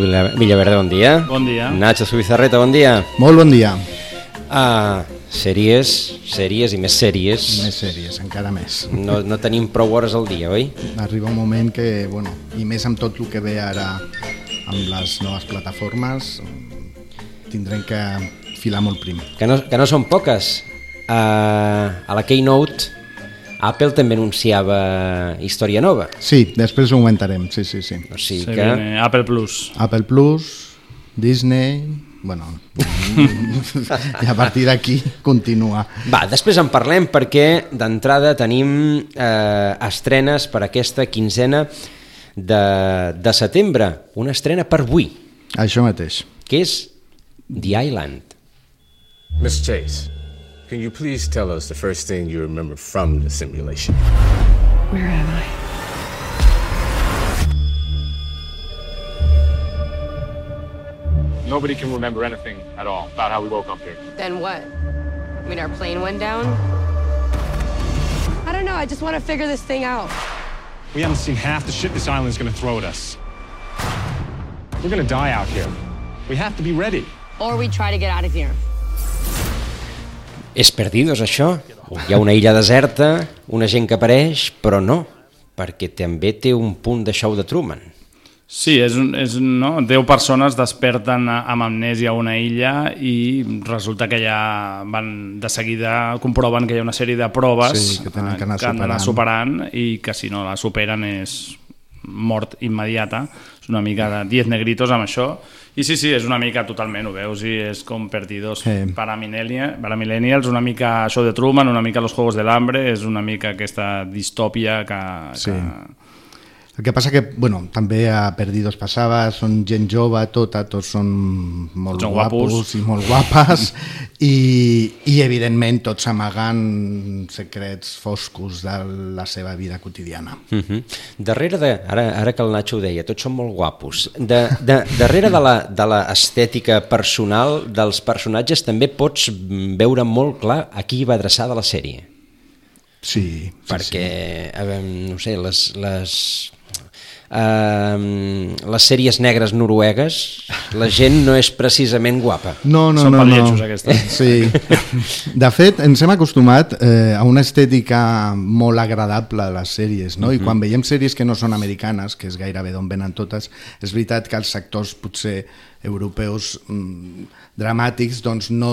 Villa- Villaverde, bon dia. Bon dia. Nacho Subizarreta, bon dia. Molt bon dia. Ah, sèries, sèries i més sèries. Més sèries, encara més. No, no tenim prou hores al dia, oi? Arriba un moment que, bueno, i més amb tot el que ve ara amb les noves plataformes, tindrem que filar molt prim. Que no, que no són poques. Uh, a la Keynote, Apple també anunciava història nova. Sí, després ho comentarem, sí, sí, sí. O sigui Se que... viene Apple Plus. Apple Plus, Disney, bueno, i a partir d'aquí continua. Va, després en parlem perquè d'entrada tenim eh, estrenes per aquesta quinzena de, de setembre. Una estrena per avui, Això mateix. que és The Island. Miss Chase, can you please tell us the first thing you remember from the simulation? Where am I? Nobody can remember anything at all about how we woke up here. Then what? I mean, our plane went down? I don't know. I just want to figure this thing out. We haven't seen half the shit this island's gonna throw at us. We're gonna die out here. We have to be ready. Or we try to get out of here. És Perdidos, això? Hi ha una illa deserta, una gent que apareix, però no, perquè també té un punt de show de Truman. Sí, és, un- és, no? 10 persones desperten a- amb amnèsia a una illa i resulta que ja van de seguida comproven que hi ha una sèrie de proves Sí, que tenen que anar han d'anar superant i que si no la superen és mort immediata. És una mica de 10 negritos amb això. I sí, sí, és una mica totalment, ho veus, i és com Perdidos Sí. para, millennia- para millennials, una mica això de Truman, una mica Los Juegos del Hambre, és una mica aquesta distòpia que... Sí. que El que passa que, bueno, també a Perdidos passava, són gent jove, tota, tots són molt Són guapos, guapos. i molt guapes i, i evidentment tots amagant secrets foscos de la seva vida quotidiana. Uh -huh. Darrere de, ara, ara que el Nacho ho deia, tots són molt guapos, de, de, darrere de la, de la estètica personal dels personatges també pots veure molt clar a qui va adreçada la sèrie. Sí, sí, perquè, a veure, no sé, les, les, uh, les sèries negres noruegues, la gent no és precisament guapa. No, no, Són no, no. pal·lletxos, aquestes. Sí. De fet, ens hem acostumat eh, a una estètica molt agradable de les sèries, no? I quan veiem sèries que no són americanes, que és gairebé d'on venen totes, és veritat que els sectors potser europeus mm, dramàtics doncs no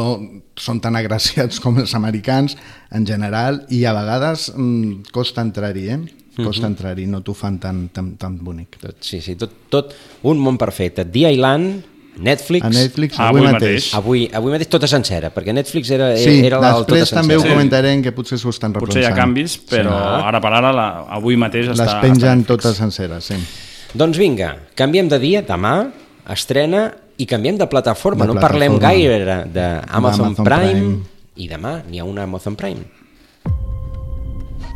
són tan agraciats com els americans en general i a vegades mm, costa entrar-hi, eh? Costa entrar-hi, no t'ho fan tan, tan, tan bonic. Tot, sí, sí, tot, tot un món perfecte. The Island, Netflix... A Netflix Ah, avui, avui mateix. mateix. Avui, avui mateix tota sencera, perquè Netflix era, Sí, era la tota després també ho sencera. comentarem que potser s'ho estan Potser hi ha repensant. canvis, però Sí. ara per ara, la, avui mateix està... Les pengen està totes senceres, sí. Doncs vinga, canviem de dia, demà, estrena, i canviem de plataforma. De no parlem plataforma. gaire d'Amazon D'Amazon Prime, Prime. i demà n'hi ha una Amazon Prime.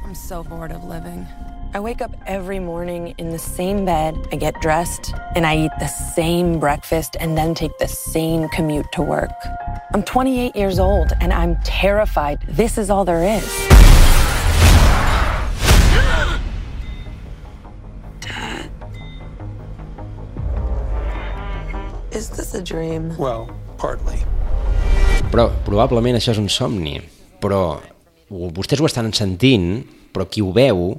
I'm so bored of living. I wake up every morning in the same bed, I get dressed, and I eat the same breakfast and then take the same commute to work. I'm 28 years old and I'm terrified this is all there is. Dad. Is this a dream? Well, partly. Però probablement això és un somni. Però ho- vostès ho estan sentint, però qui ho veu,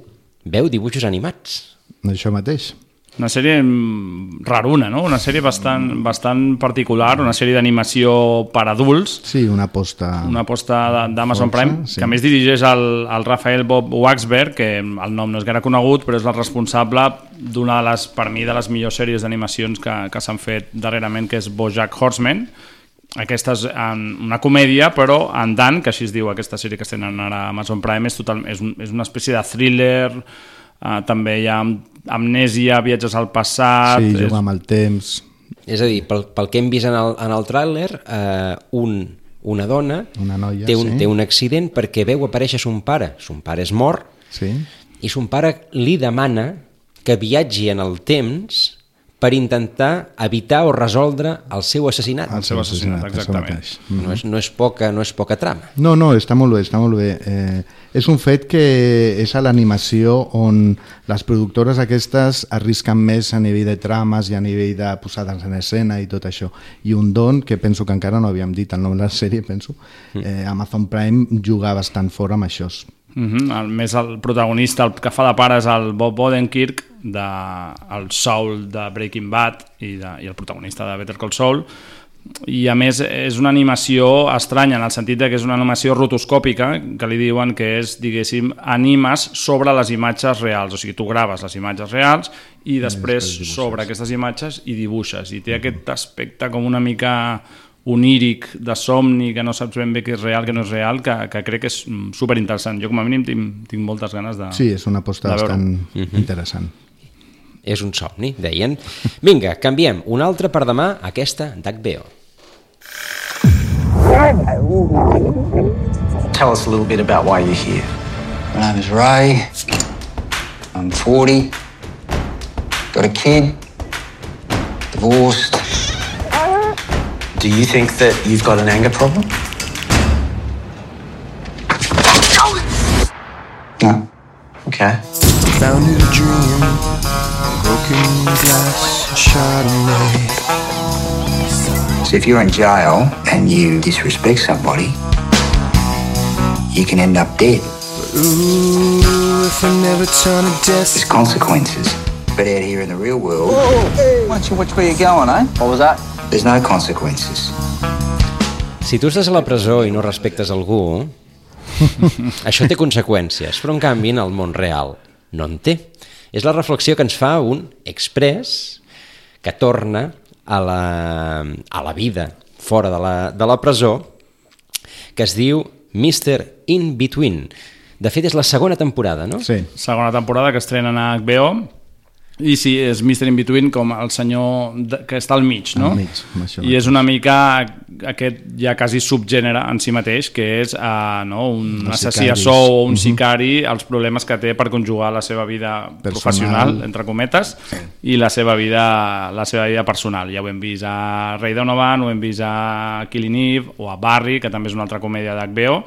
veu dibuixos animats. Això mateix. Una sèrie mm, raruna, no? Una sèrie bastant, bastant particular, una sèrie d'animació per adults, Sí, una aposta... una aposta de- d'Amazon Prime, sí. que a més dirigeix el, el Rafael Bob Waxberg, que el nom no és gaire conegut, però és el responsable d'una de les, per mi, de les millors sèries d'animacions que, que s'han fet darrerament, que és Bojack Horseman. Aquesta és en, una comèdia, però en Dan, que així es diu aquesta sèrie que tenen ara a Amazon Prime, és, total, és, un, és una espècie de thriller, uh, també hi ha am- amnèsia, viatges al passat... Sí, és- jugar amb el temps... És a dir, pel, pel que hem vist en el, en el tràiler, eh, un, una dona Una noia, té, un, sí. té un accident perquè veu aparèixer son pare. Son pare és mort Sí. i son pare li demana que viatgi en el temps per intentar evitar o resoldre el seu assassinat. El seu assassinat, exactament. No és, no és, poca, no és poca trama. No, no, està molt bé, està molt bé. Eh, és un fet que és a l'animació on les productores aquestes arrisquen més a nivell de trames i a nivell de posades en escena i tot això. I un don, que penso que encara no havíem dit el nom de la sèrie, penso, eh, Amazon Prime juga bastant fort amb això. Mm -hmm. el, més el protagonista, el que fa de pare és el Bob Odenkirk, de, el Saul de Breaking Bad i, de, i el protagonista de Better Call Saul, i a més és una animació estranya en el sentit que és una animació rotoscòpica que li diuen que és, diguéssim, animes sobre les imatges reals, o sigui, tu graves les imatges reals i després sobre aquestes imatges i dibuixes, i té aquest aspecte com una mica oníric, de somni, que no saps ben bé què és real, que no és real, que, que crec que és mm, superinteressant. Jo com a mínim tinc, tinc moltes ganes de... Sí, és una aposta de veure-ho. bastant interessant. És un somni, deien. Vinga, canviem. Una altra per demà, aquesta d'HBO. Tell us a little bit about why you're here. My name is Ray. I'm 40. Got a kid. Divorced. Do you think that you've got an anger problem? No. Okay. Found in a dream, broken glass, Chardonnay. So if you're in jail and you disrespect somebody, you can end up dead. Ooh, if I never turn to There's consequences. But out here in the real world, Why don't you watch where you're going, eh? What was that? There's no consequences. Si tu estàs a la presó i no respectes algú, això té conseqüències, però en canvi en el món real no en té. És la reflexió que ens fa un express que torna a la, a la vida fora de la, de la presó, que es diu Mr. In Between. De fet, és la segona temporada, no? Sí. segona temporada que estrenen a HBO i sí, és Mr. In Between com el senyor que està al mig, no? Al mig, això I és una mica aquest ja quasi subgènere en si mateix, que és uh, no, un Els assassí a sou o un sicari, els problemes que té per conjugar la seva vida Personal. professional, entre cometes, i la seva vida la seva vida personal. Ja ho hem vist a Ray Donovan, ho hem vist a Killing Eve, o a Barry, que també és una altra comèdia d'HBO,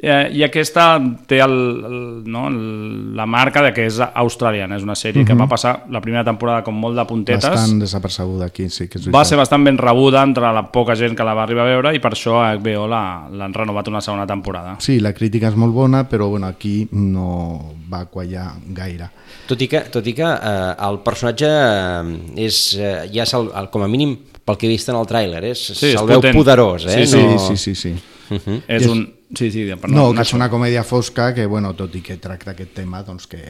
Eh, I aquesta té el, el, no, el, la marca de que és australiana, és una sèrie que va passar la primera temporada com molt de puntetes, Bastant desapercebuda aquí, sí que és va ser bastant ben rebuda entre la poca gent que la va arribar a veure i per això HBO la- l'han renovat una segona temporada. Sí, la crítica és molt bona, però bueno, aquí no va quallar gaire. Tot i que, tot i que eh, el personatge eh, és, eh, ja se'l, el, com a mínim pel que he vist en el tràiler, és, Sí, sí, és se'l veu potent. poderós, eh? Sí, Sí, no... sí, sí, sí. És És- un... Sí, sí, per No, que és una comèdia fosca que, bueno, tot i que tracta aquest tema, doncs que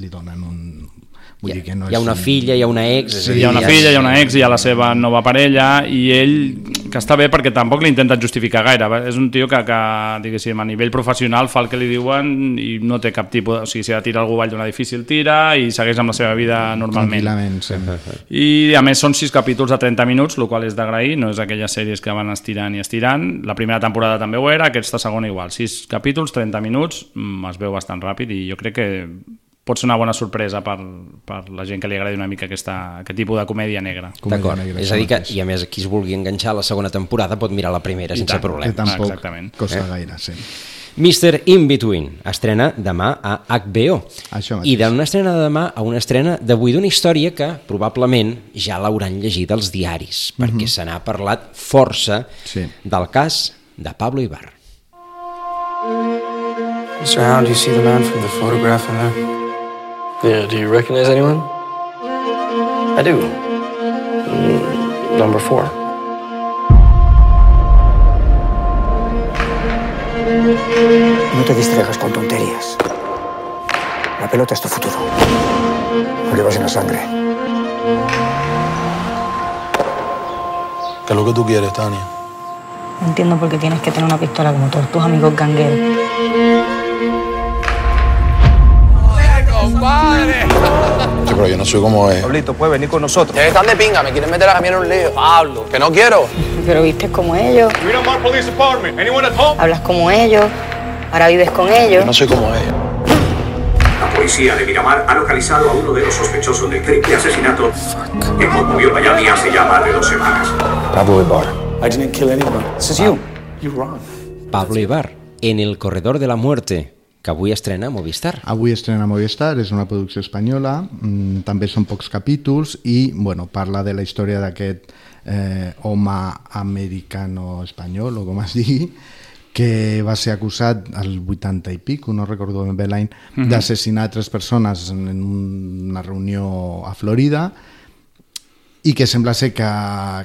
li donen un... Vull Hi dir que no hi ha una un- filla, hi ha una ex... dir, hi ha una filla, hi ha una ex, hi ha la seva nova parella i ell, que està bé perquè tampoc li intenten justificar gaire, és un tio que, que diguéssim, a nivell professional fa el que li diuen i no té cap tipus, o sigui, si ha de tirar algú avall d'un edifici el tira i segueix amb la seva vida normalment. Tranquil·lament, sí. I a més són sis capítols de 30 minuts, el qual és d'agrair, no és aquelles sèries que van estirant i estirant. La primera temporada també ho era, aquesta segona igual. Sis capítols, 30 minuts, mm, es veu bastant ràpid i jo crec que pot ser una bona sorpresa per, per la gent que li agradi una mica aquesta, aquest tipus de comèdia negra. Comèdia D'acord, és a dir que, i a més, qui es vulgui enganxar a la segona temporada pot mirar la primera sense tant, Que problema. tampoc Exactament. costa Eh? gaire, sí. Mr. In Between estrena demà a HBO. Això mateix. I d'una estrena de demà a una estrena d'avui d'una història que probablement ja l'hauran llegit als diaris, perquè se n'ha parlat força Mhm. Sí. del cas de Pablo Ibar. Mr. Hound, do you see the man from the photograph in there? Yeah, do you recognize anyone? I do. Mm, number four. No te distraigas con tonterías. La pelota es tu futuro. Lo llevas en la sangre. ¿Qué es lo que tú quieres, Tania? No entiendo por qué tienes que tener una pistola como todos tus amigos gangueros. Sí, pero yo no soy como él. Pablito, puedes venir con nosotros. Que están de pinga, me quieren meter a mí en un lío. Pablo, que no quiero. Pero vistes como ellos, Freedom Police Department. Anyone at home? hablas como ellos, ahora vives con Yo ellos. no soy como ella. La policía de Miramar ha localizado a uno de los sospechosos del triple asesinato que conmovió Miami hace ya más de dos semanas. Pablo Ibar. I didn't kill anyone. This is you. You're wrong. Pablo Ibar, en El corredor de la muerte, que avui estrena Movistar. Avui estrena Movistar, és una producció espanyola, mm, també són pocs capítols i bueno, parla de la història d'aquest eh, home americano-espanyol, o com es digui, que va ser acusat al 80 i pic, no recordo ben bé l'any, uh -huh. d'assassinar tres persones en una reunió a Florida i que sembla ser que,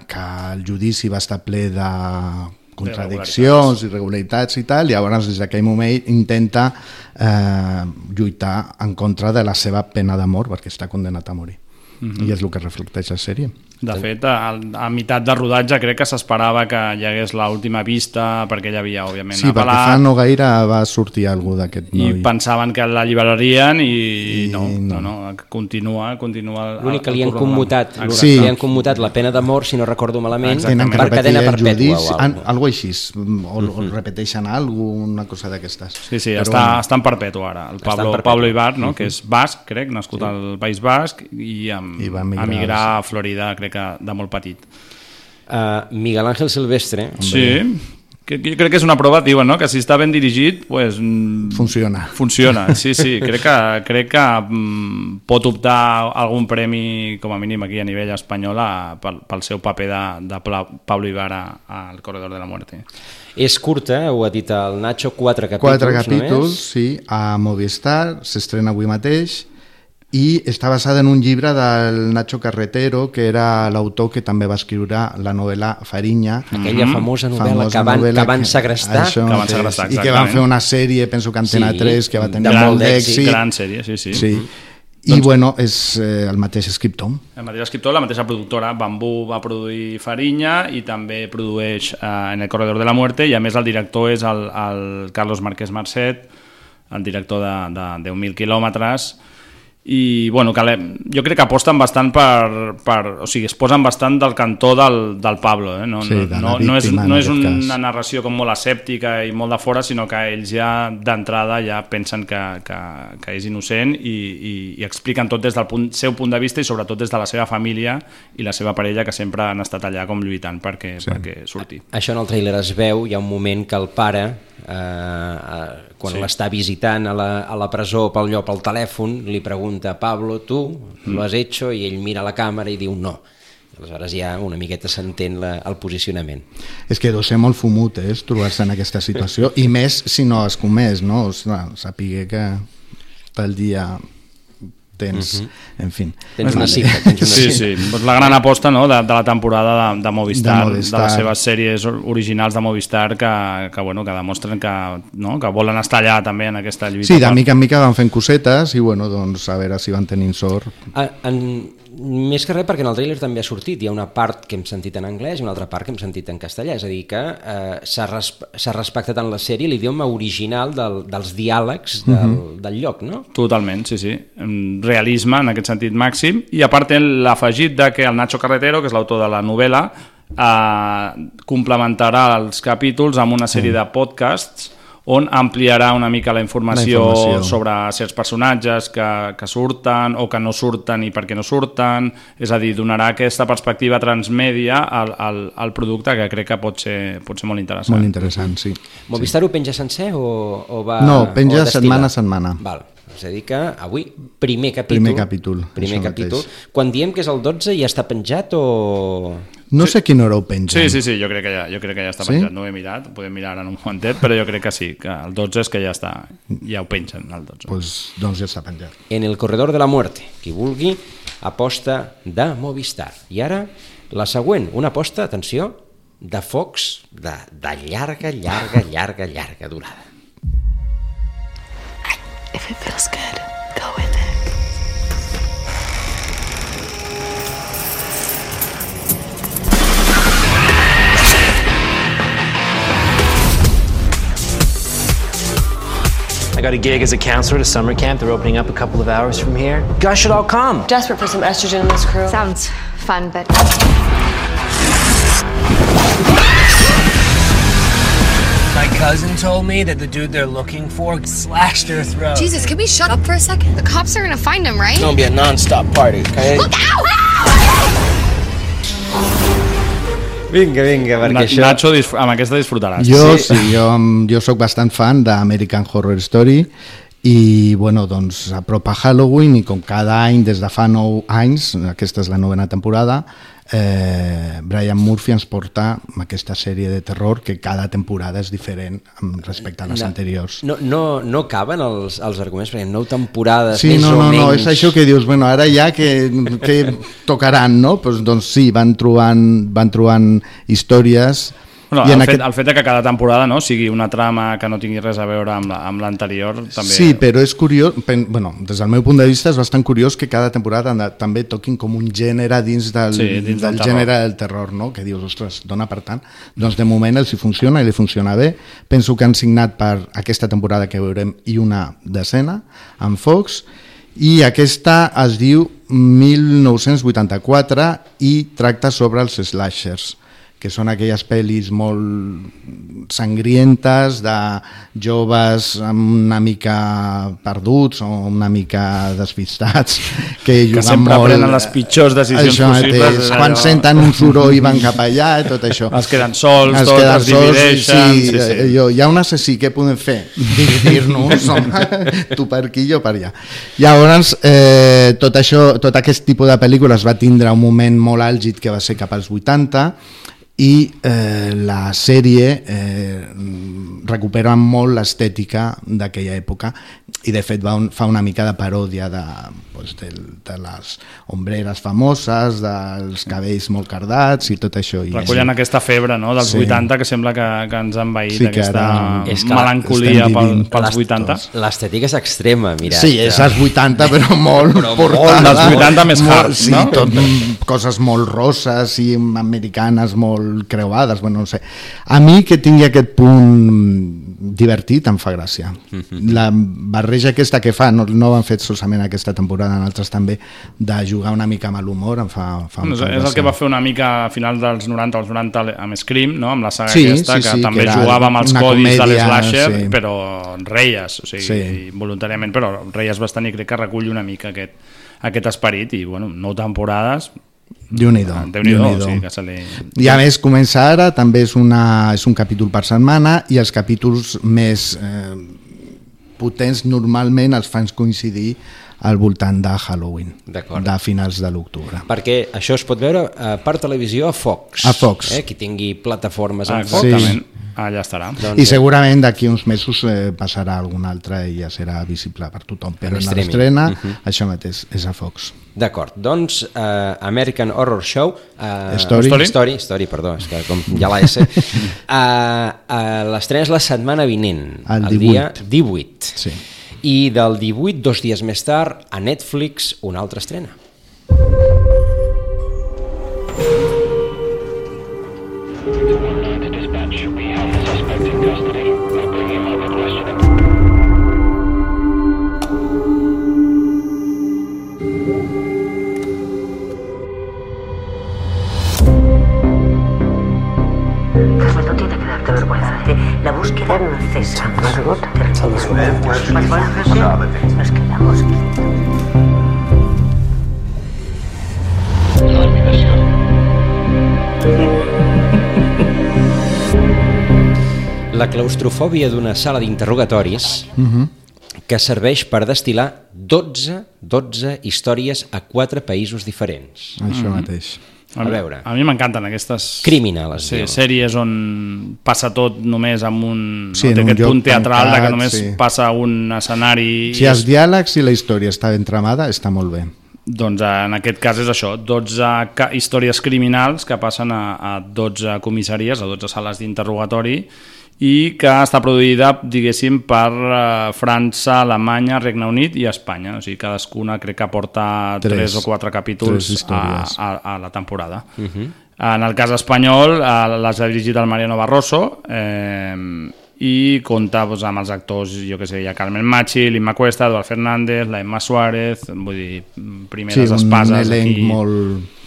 que el judici va estar ple de contradiccions, irregularitats i tal, i llavors des d'aquell moment intenta eh, lluitar en contra de la seva pena de mort perquè està condenat a morir. Mm -hmm. I és el que reflecteix la sèrie. De fet, a, a meitat de rodatge crec que s'esperava que hi hagués l'última vista perquè hi havia, òbviament, Sí, perquè fa no gaire va sortir algú d'aquest noi. I pensaven que l'alliberarien i, I no, no, no, continua, continua... L'únic que li han commutat, sí. li han commutat la pena de mort, si no recordo malament, Tenen per cadena perpètua o alguna algo així, o, o uh -huh. repeteixen alguna cosa d'aquestes. Sí, sí, Però està, bueno, està en perpètua ara. El Pablo, perpètua. Pablo Ibar, no? Uh -huh. que és basc, crec, nascut sí. al País Basc i, amb, I va emigrar, emigrar a Florida, crec que de molt petit. Uh, Miguel Ángel Silvestre. Sí, que, jo crec que és una prova, diuen, no? que si està ben dirigit, pues, mm, funciona. Funciona, sí, sí. crec que, crec que mm, pot optar algun premi, com a mínim aquí a nivell espanyol, a, pel, pel seu paper de, de Pablo Ibarra al Corredor de la Muerte. És curta, ho ha dit el Nacho, quatre capítols Quatre capítols, sí, a Movistar, s'estrena avui mateix, i està basada en un llibre del Nacho Carretero, que era l'autor que també va escriure la novel·la Farinya. Aquella mm-hmm. famosa novel·la famosa que van, novel·la que van segrestar. Això, que van segrestar, I que van fer una sèrie, penso que Antena sí, 3, que va tenir gran, molt d'èxit. Gran sèrie, sí, sí. sí. I doncs, bueno, és eh, el mateix escriptor. El mateix escriptor, la mateixa productora. Bambú va produir Farinya i també produeix eh, en el Corredor de la Muerte i a més el director és el, el Carlos Márquez Marcet, el director de, de 10.000 quilòmetres, i bueno, que jo crec que aposten bastant per, per... O sigui, es posen bastant del cantó del, del Pablo. Eh? No, sí, no, no, és, no és una cas. narració com molt escèptica i molt de fora, sinó que ells ja d'entrada ja pensen que, que, que és innocent i, i, i expliquen tot des del punt, seu punt de vista i sobretot des de la seva família i la seva parella que sempre han estat allà com lluitant perquè, sí. perquè surti. Això en el trailer es veu, hi ha un moment que el pare eh, eh, quan sí. l'està visitant a la, a la presó pel llop al telèfon, li pregunta Pablo, tu mm. lo has hecho? I ell mira la càmera i diu no. Aleshores ja una miqueta s'entén el posicionament. És que deu ser molt fumut, eh, trobar-se en aquesta situació, i més si no has comès, no? O sigui, sàpiga que pel dia tens, uh -huh. en fi. Tens una cita. Tens una sí, sí, pues la gran aposta no, de, de la temporada de, de, Movistar, de Movistar, de les seves sèries originals de Movistar que, que, bueno, que demostren que, no, que volen estar allà també en aquesta lluita. Sí, de mica en mica van fent cosetes i bueno, doncs a veure si van tenint sort. En, en més que res perquè en el trailer també ha sortit, hi ha una part que hem sentit en anglès i una altra part que hem sentit en castellà, és a dir que eh, s'ha res respectat en la sèrie l'idioma original del, dels diàlegs del, mhm. -huh. del lloc, no? Totalment, sí, sí. Realisme en aquest sentit màxim i a part l'afegit de que el Nacho Carretero, que és l'autor de la novel·la, eh, complementarà els capítols amb una sèrie -huh. de podcasts on ampliarà una mica la informació, la informació. sobre certs personatges que, que surten o que no surten i per què no surten, és a dir, donarà aquesta perspectiva transmèdia al, al, al producte que crec que pot ser, pot ser molt interessant. Molt interessant, sí. Movistar sí. ho penja sencer o, o va... No, penja setmana a setmana. Val. És a dir que avui, primer capítol. Primer capítol. Primer capítol. Mateix. Quan diem que és el 12 ja està penjat o... No sé quina hora ho pengen. Sí, sí, sí, jo crec que ja, jo crec que ja està penjat. Sí? No ho he mirat, ho podem mirar en un momentet, però jo crec que sí, que el 12 és que ja està, ja ho pengen, el 12. Pues, doncs ja està penjat. En el corredor de la muerte, qui vulgui, aposta de Movistar. I ara, la següent, una aposta, atenció, de Fox de, de llarga, llarga, llarga, llarga durada. If it feels good, go with it. I got a gig as a counselor at a summer camp. They're opening up a couple of hours from here. You guys should all come. Desperate for some estrogen in this crew. Sounds fun, but. Cousin told me that the dude they're looking for slashed their throat. Jesus, can we shut up for a second? The cops are gonna find him, right? It's gonna be a non-stop party, okay? Look out! Vinga, vinga, perquè Na això... Nacho, amb aquesta disfrutaràs. Jo sí, jo, jo sóc bastant fan d'American Horror Story i bueno, doncs apropa Halloween i com cada any des de fa 9 anys, aquesta és la novena temporada, eh, Brian Murphy ens porta aquesta sèrie de terror que cada temporada és diferent respecte a les No. anteriors. No, no, no caben els, els arguments, perquè nou temporades, Sí, més no, o no, no, menys... és això que dius, bueno, ara ja que, que tocaran, no? Pues, doncs sí, van trobant, van trobant històries Bueno, i el, en fet, aquest... el fet de que cada temporada no, sigui una trama que no tingui res a veure amb la- l'anterior també... Sí, però és curiós, pen- bueno, des del meu punt de vista és bastant curiós que cada temporada també toquin com un gènere dins del, Sí, dins del del terror. gènere del terror, no? que dius, ostres, dona per tant. Doncs de moment els hi funciona i li funciona bé. Penso que han signat per aquesta temporada que veurem i una decena amb Fox i aquesta es diu 1984 i tracta sobre els slashers que són aquelles pel·lis molt sangrientes de joves una mica perduts o una mica despistats que juguen sempre molt prenen les pitjors decisions això possibles, mateix, quan allò- senten un soroll i van cap allà i tot això Es queden sols, es tots, queden es sols, divideixen, sí, sí, sí. eh, Jo, hi ha un assassí, què podem fer? dividir-nos tu per aquí, jo per allà llavors eh, tot això tot aquest tipus de pel·lícules va tindre un moment molt àlgid que va ser cap als 80 i eh, la sèrie eh, recupera molt l'estètica d'aquella època i de fet va un, fa una mica de paròdia de, doncs, de, de les ombreres famoses, dels cabells molt cardats i tot això. I Recullen aquesta febre no, dels Sí. 80 que sembla que, que ens ha envaït Sí, que aquesta ara melancolia pel, pels l'est- 80. L'estètica és extrema, mira. Sí, és als 80, però molt Però portada. molt dels 80 més molt, hard, sí, no? tot, coses molt roses i americanes molt creuades, bueno, no sé. A mi que tingui aquest punt divertit em fa gràcia. Mhm. La barreja aquesta que fa, no, no ho han fet solament aquesta temporada, en altres també, de jugar una mica amb l'humor em fa, fa Bueno, és, molta és el gràcia. que va fer una mica a final dels 90 als 90 amb Scream, no? amb la saga Sí, aquesta, sí, que sí, també que jugava amb els codis de comèdia, l'slasher, sí. però reies, o sigui, Sí. voluntàriament, però reies bastant i crec que recull una mica aquest, aquest esperit i, bueno, nou temporades Déu-n'hi-do. Déu-n'hi-do, Déu-n'hi-do. o sigui, que se li... I a més comença ara, també és, una, és un capítol per setmana i els capítols més eh, potents normalment els fan coincidir al voltant de Halloween, de finals de l'octubre. Perquè això es pot veure eh, per televisió a Fox. A Fox. Eh? Qui tingui plataformes Ah, en Fox. exactament, allà estarà. Doncs, I segurament d'aquí uns mesos eh, passarà alguna altra i ja serà visible per tothom, però En en l'estrena Mhm. això mateix és a Fox. D'acord, doncs uh, American Horror Show uh, Story. Story, Story, Story perdó, és que com ha la S uh, uh, l'estrena és la setmana vinent El dia 18. 18 Sí. I del 18, dos dies més tard a Netflix una altra estrena La búsqueda no cesa. Margot, Nos quedamos. la claustrofòbia d'una sala d'interrogatoris Mhm. que serveix per destil·lar 12, 12 històries a quatre països diferents Això Mhm. mateix. A veure A mi m'encanten aquestes Criminal, es sí, diu. sèries on passa tot només amb un, Sí, no, en té un aquest punt teatral de que tancat, només sí. passa a un escenari Si i els diàlegs i la història està ben tramada, està molt bé. Doncs eh, en aquest cas és això, 12 ca- històries criminals que passen a, a 12 comissaries, a 12 sales d'interrogatori i que està produïda, diguéssim, per eh, França, Alemanya, Regne Unit i Espanya. O sigui, cadascuna crec que porta Tres. 3 o 4 capítols Tres a, a, a la temporada. Uh -huh. En el cas espanyol eh, les ha dirigit el Mariano Barroso eh, i compta doncs, amb els actors, jo que sé, hi ha Carmen Machi, l'Imma Cuesta, Eduard Fernández, la Emma Suárez, vull dir, Sí, primeres un espases elenc aquí. molt...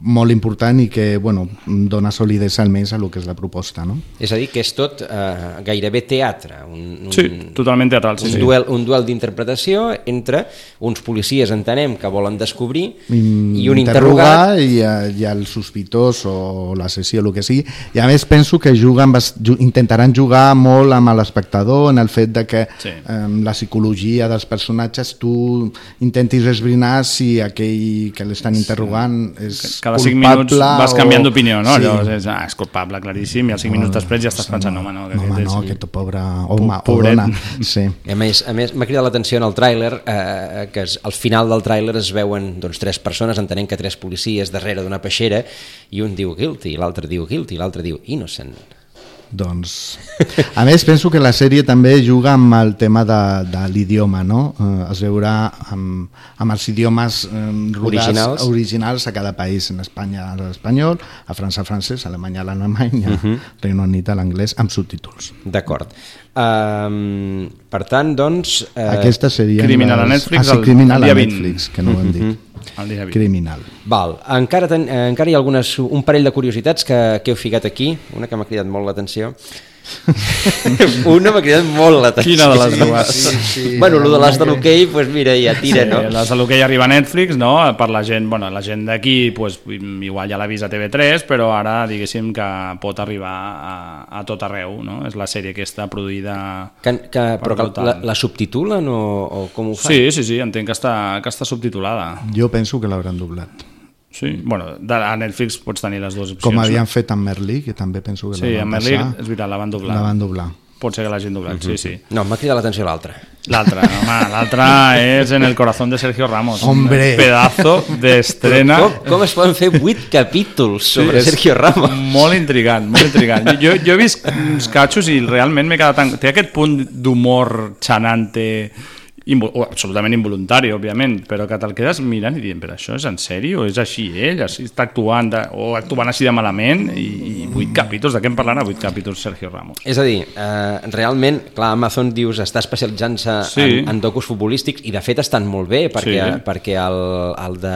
molt important i que bueno, dona solidesa almenys a lo que és la proposta. No? És a dir, que és tot eh, gairebé teatre. Un, un, Sí, totalment teatral, sí, un sí. Duel, un duel d'interpretació entre uns policies, entenem, que volen descobrir i un interrogat. interrogar i, i el sospitós o l'assassí o el que sigui. I a més penso que juguen, intentaran jugar molt amb l'espectador en el fet de que Sí. eh, la psicologia dels personatges tu intentis esbrinar si aquell que l'estan interrogant és Cada 5 culpable minuts vas o- canviant d'opinió, no? Sí. Allò és, ah, és culpable, claríssim, i als 5 minuts després ja estàs pensant, no, home, no, que No, home, aquest no, és... aquest pobre home o dona. Sí. I A més, a més m'ha cridat l'atenció en el tràiler eh, que es, al final del tràiler es veuen doncs, tres persones, entenent que tres policies darrere d'una peixera i un diu guilty, l'altre diu guilty, l'altre diu innocent. Doncs, a més, penso que la sèrie també juga amb el tema de, de l'idioma, no? Eh, es veurà amb, amb els idiomes eh, rodats Originals. originals a cada país. En Espanya l'espanyol, a França el francès, a Alemanya l'alemany, a Mhm. Reino Unit l'anglès, amb subtítols. D'acord. Um, per tant, doncs... Eh, Aquesta seria... Criminal a Netflix Ah, sí, el- Criminal el dia a 20. Netflix, que no ho hem dit. Mhm. El dia 20. Criminal. Val, encara, ten, eh, encara hi ha algunes, un parell de curiositats que, que heu ficat aquí, una que m'ha cridat molt l'atenció. una m'ha cridat molt l'atenció. Quina de les dues? Sí, sí, bueno, el de les de l'hoquei, doncs mira, ja tira, sí, no? Les de l'hoquei arriba a Netflix, no? Per la gent, bueno, la gent d'aquí, pues, igual ja l'ha vist a TV3, però ara, diguéssim, que pot arribar a, a tot arreu, no? És la sèrie aquesta produïda... Que, que, però que la, la subtitulen o, o com ho fan? Sí, sí, sí, entenc que està, que està subtitulada. Jo penso que l'hauran doblat. Sí, bueno, de, a Netflix pots tenir les dues opcions. Com havien no? fet amb Merlí, que també penso que Sí, la van amb Merlí, passar. és veritat, la van doblar. La van doblar. Pot ser que l'hagin doblat, sí, sí. No, m'ha cridat l'atenció l'altra. L'altra, home, l'altra és En el corazón de Sergio Ramos. Hombre. Un pedazo d'estrena. Com, com es poden fer vuit capítols sobre és Sergio Ramos? Molt intrigant, molt intrigant. Jo, jo he vist uns catxos i realment m'he quedat... En... Té aquest punt d'humor xanante, invo... o absolutament involuntari, òbviament, però que te'l quedes mirant i dient, però això és en sèrio? És així ell? Així està actuant de... o actuant així de malament? I, i vuit capítols, de què em parlant a vuit capítols Sergio Ramos? És a dir, eh, realment, clar, Amazon dius està especialitzant-se Sí. en, en docus futbolístics i de fet estan molt bé perquè, Sí. perquè el, el de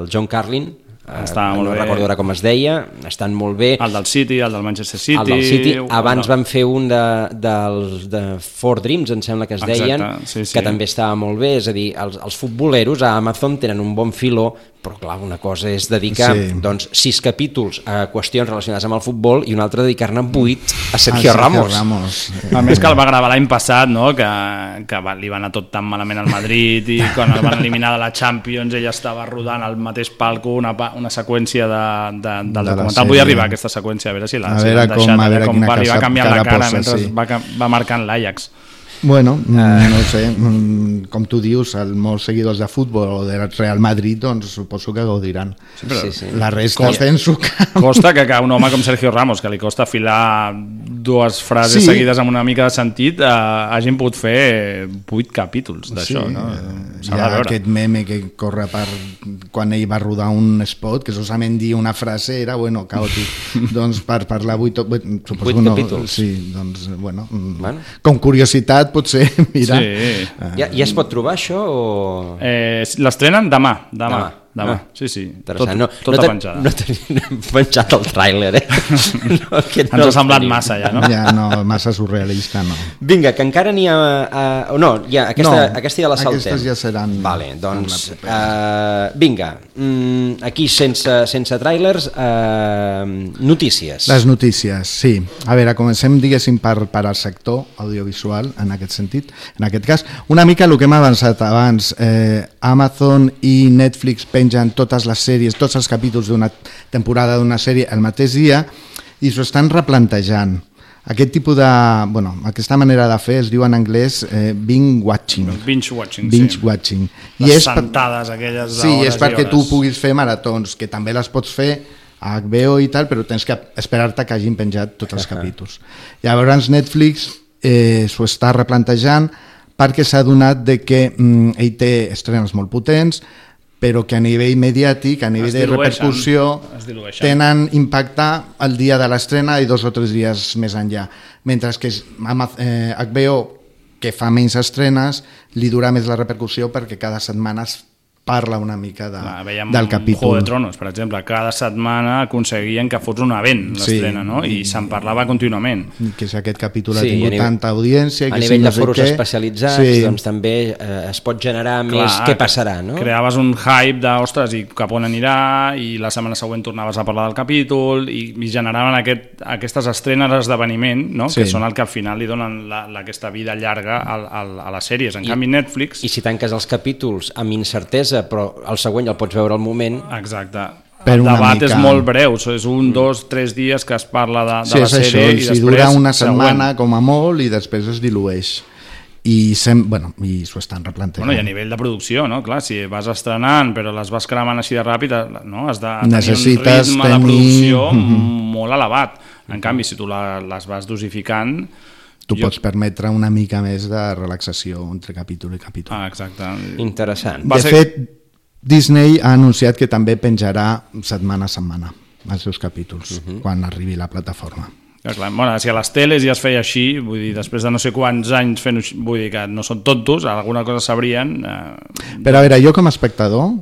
el John Carlin eh, Està molt no bé. recordo ara com es deia, estan molt bé. El del City, el del Manchester City... el del City. Abans del- van fer un de, dels de Four Dreams, em sembla que es Exacte, deien, sí, sí. que també estava molt bé. És a dir, els, els futboleros a Amazon tenen un bon filó, però clar, una cosa és dedicar Sí. doncs, sis capítols a qüestions relacionades amb el futbol i una altra dedicar-ne vuit a Ah, Sergio Ramos. Ramos. A més que el va gravar l'any passat, no? que, que va, li va anar tot tan malament al Madrid i quan el van eliminar de la Champions ella estava rodant al mateix palco una, pa- una seqüència de, de, del De documental. Vull arribar a aquesta seqüència, a veure si l'han com- deixat, a veure com va arribar canviant la cara cara posa, mentre sí. va, va marcant l'Ajax. Bueno, mm, no sé, mm, com tu dius, el, molts seguidors de futbol o del Real Madrid, doncs suposo que gaudiran. Sí, però- Sí, sí. La resta Costa- penso que... Costa que, que un home com Sergio Ramos, que li costa filar dues frases Sí. seguides amb una mica de sentit, eh, hagin pogut fer vuit capítols d'això. Sí, no? eh, Hi ha aquest meme que corre per quan ell va rodar un spot, que solament dir una frase era, bueno, caòtic. doncs per parlar vuit, vuit, suposo Vuit no, capítols. Sí, doncs, bueno, mm, Bueno. com curiositat potser, mira. Sí. Eh, Ja, ja es pot trobar això o... Eh, L'estrenen demà, demà, demà. Demà. Ah. Sí, sí, tot, no, tota no, ten- penjada. no tenim penjat el tràiler, eh? No, aquest Ens el ha semblat tenim. massa ja, no? Ja no, massa surrealista, no. Vinga, que encara n'hi ha... Uh, no, ja, aquesta, No, aquesta ja la saltem. aquestes ja seran Vale, doncs, uh, vinga, mm, aquí sense, sense tràilers, uh, notícies. Les notícies, sí. A veure, comencem, diguéssim, per, per al sector audiovisual, en aquest sentit. En aquest cas, una mica el que hem avançat abans. Eh, Amazon i Netflix pengen totes les sèries, tots els capítols d'una temporada d'una sèrie el mateix dia i s'ho estan replantejant. Aquest tipus de... Bueno, aquesta manera de fer es diu en anglès eh, binge watching. Binge watching, Binge sí. watching. Les per- sentades aquelles Sí, és perquè i tu puguis fer maratons, que també les pots fer a HBO i tal, però tens que esperar-te que hagin penjat tots els capítols. Llavors Netflix eh, s'ho està replantejant perquè s'ha donat de que mm, ell té estrenes molt potents, però que a nivell mediàtic, a nivell de repercussió, tenen impacte el dia de l'estrena i dos o tres dies més enllà. Mentre que Ama- eh, HBO, que fa menys estrenes, li dura més la repercussió perquè cada setmana es parla una mica de, Clar, veiem del Juego capítol. de Tronos, per exemple, cada setmana aconseguien que fos un event l'estrena, Sí. no? I se'n parlava contínuament. que si aquest capítol ha Sí, tingut a nivell- tanta audiència... A que nivell si no de foros què. especialitzats, sí. doncs també eh, es pot generar més què passarà, no? Creaves un hype de, ostres, i cap on anirà, i la setmana següent tornaves a parlar del capítol, i, i generaven aquest, aquestes estrenes d'esdeveniment, no? Sí. que són el que al final li donen la, la, aquesta vida llarga al, al, a les sèries. En I- canvi, Netflix... I si tanques els capítols amb incertesa, però el següent ja el pots veure al moment... Exacte. Per el debat mica- és molt breu, és un, dos, tres dies que es parla de, de Sí, la és això, sèrie i i si després... dura una següent. setmana com a molt i després es dilueix i, sem bueno, i s'ho estan replantejant. Bueno, i a nivell de producció, no? Clar, si vas estrenant però les vas cremant així de ràpid, no? has de Necessites tenir un ritme de tenir- producció Mhm. molt elevat. En canvi, si tu la, les vas dosificant... Tu jo- pots permetre una mica més de relaxació entre capítol i capítol. Ah, exacte. Interessant. Va De ser- fet, Disney ha anunciat que també penjarà setmana a setmana els seus capítols, Mhm. quan arribi la plataforma. Ja, clar, bueno, si a les teles ja es feia així, vull dir, després de no sé quants anys fent vull dir que no són tontos, alguna cosa sabrien. Eh, Però a veure, jo com a espectador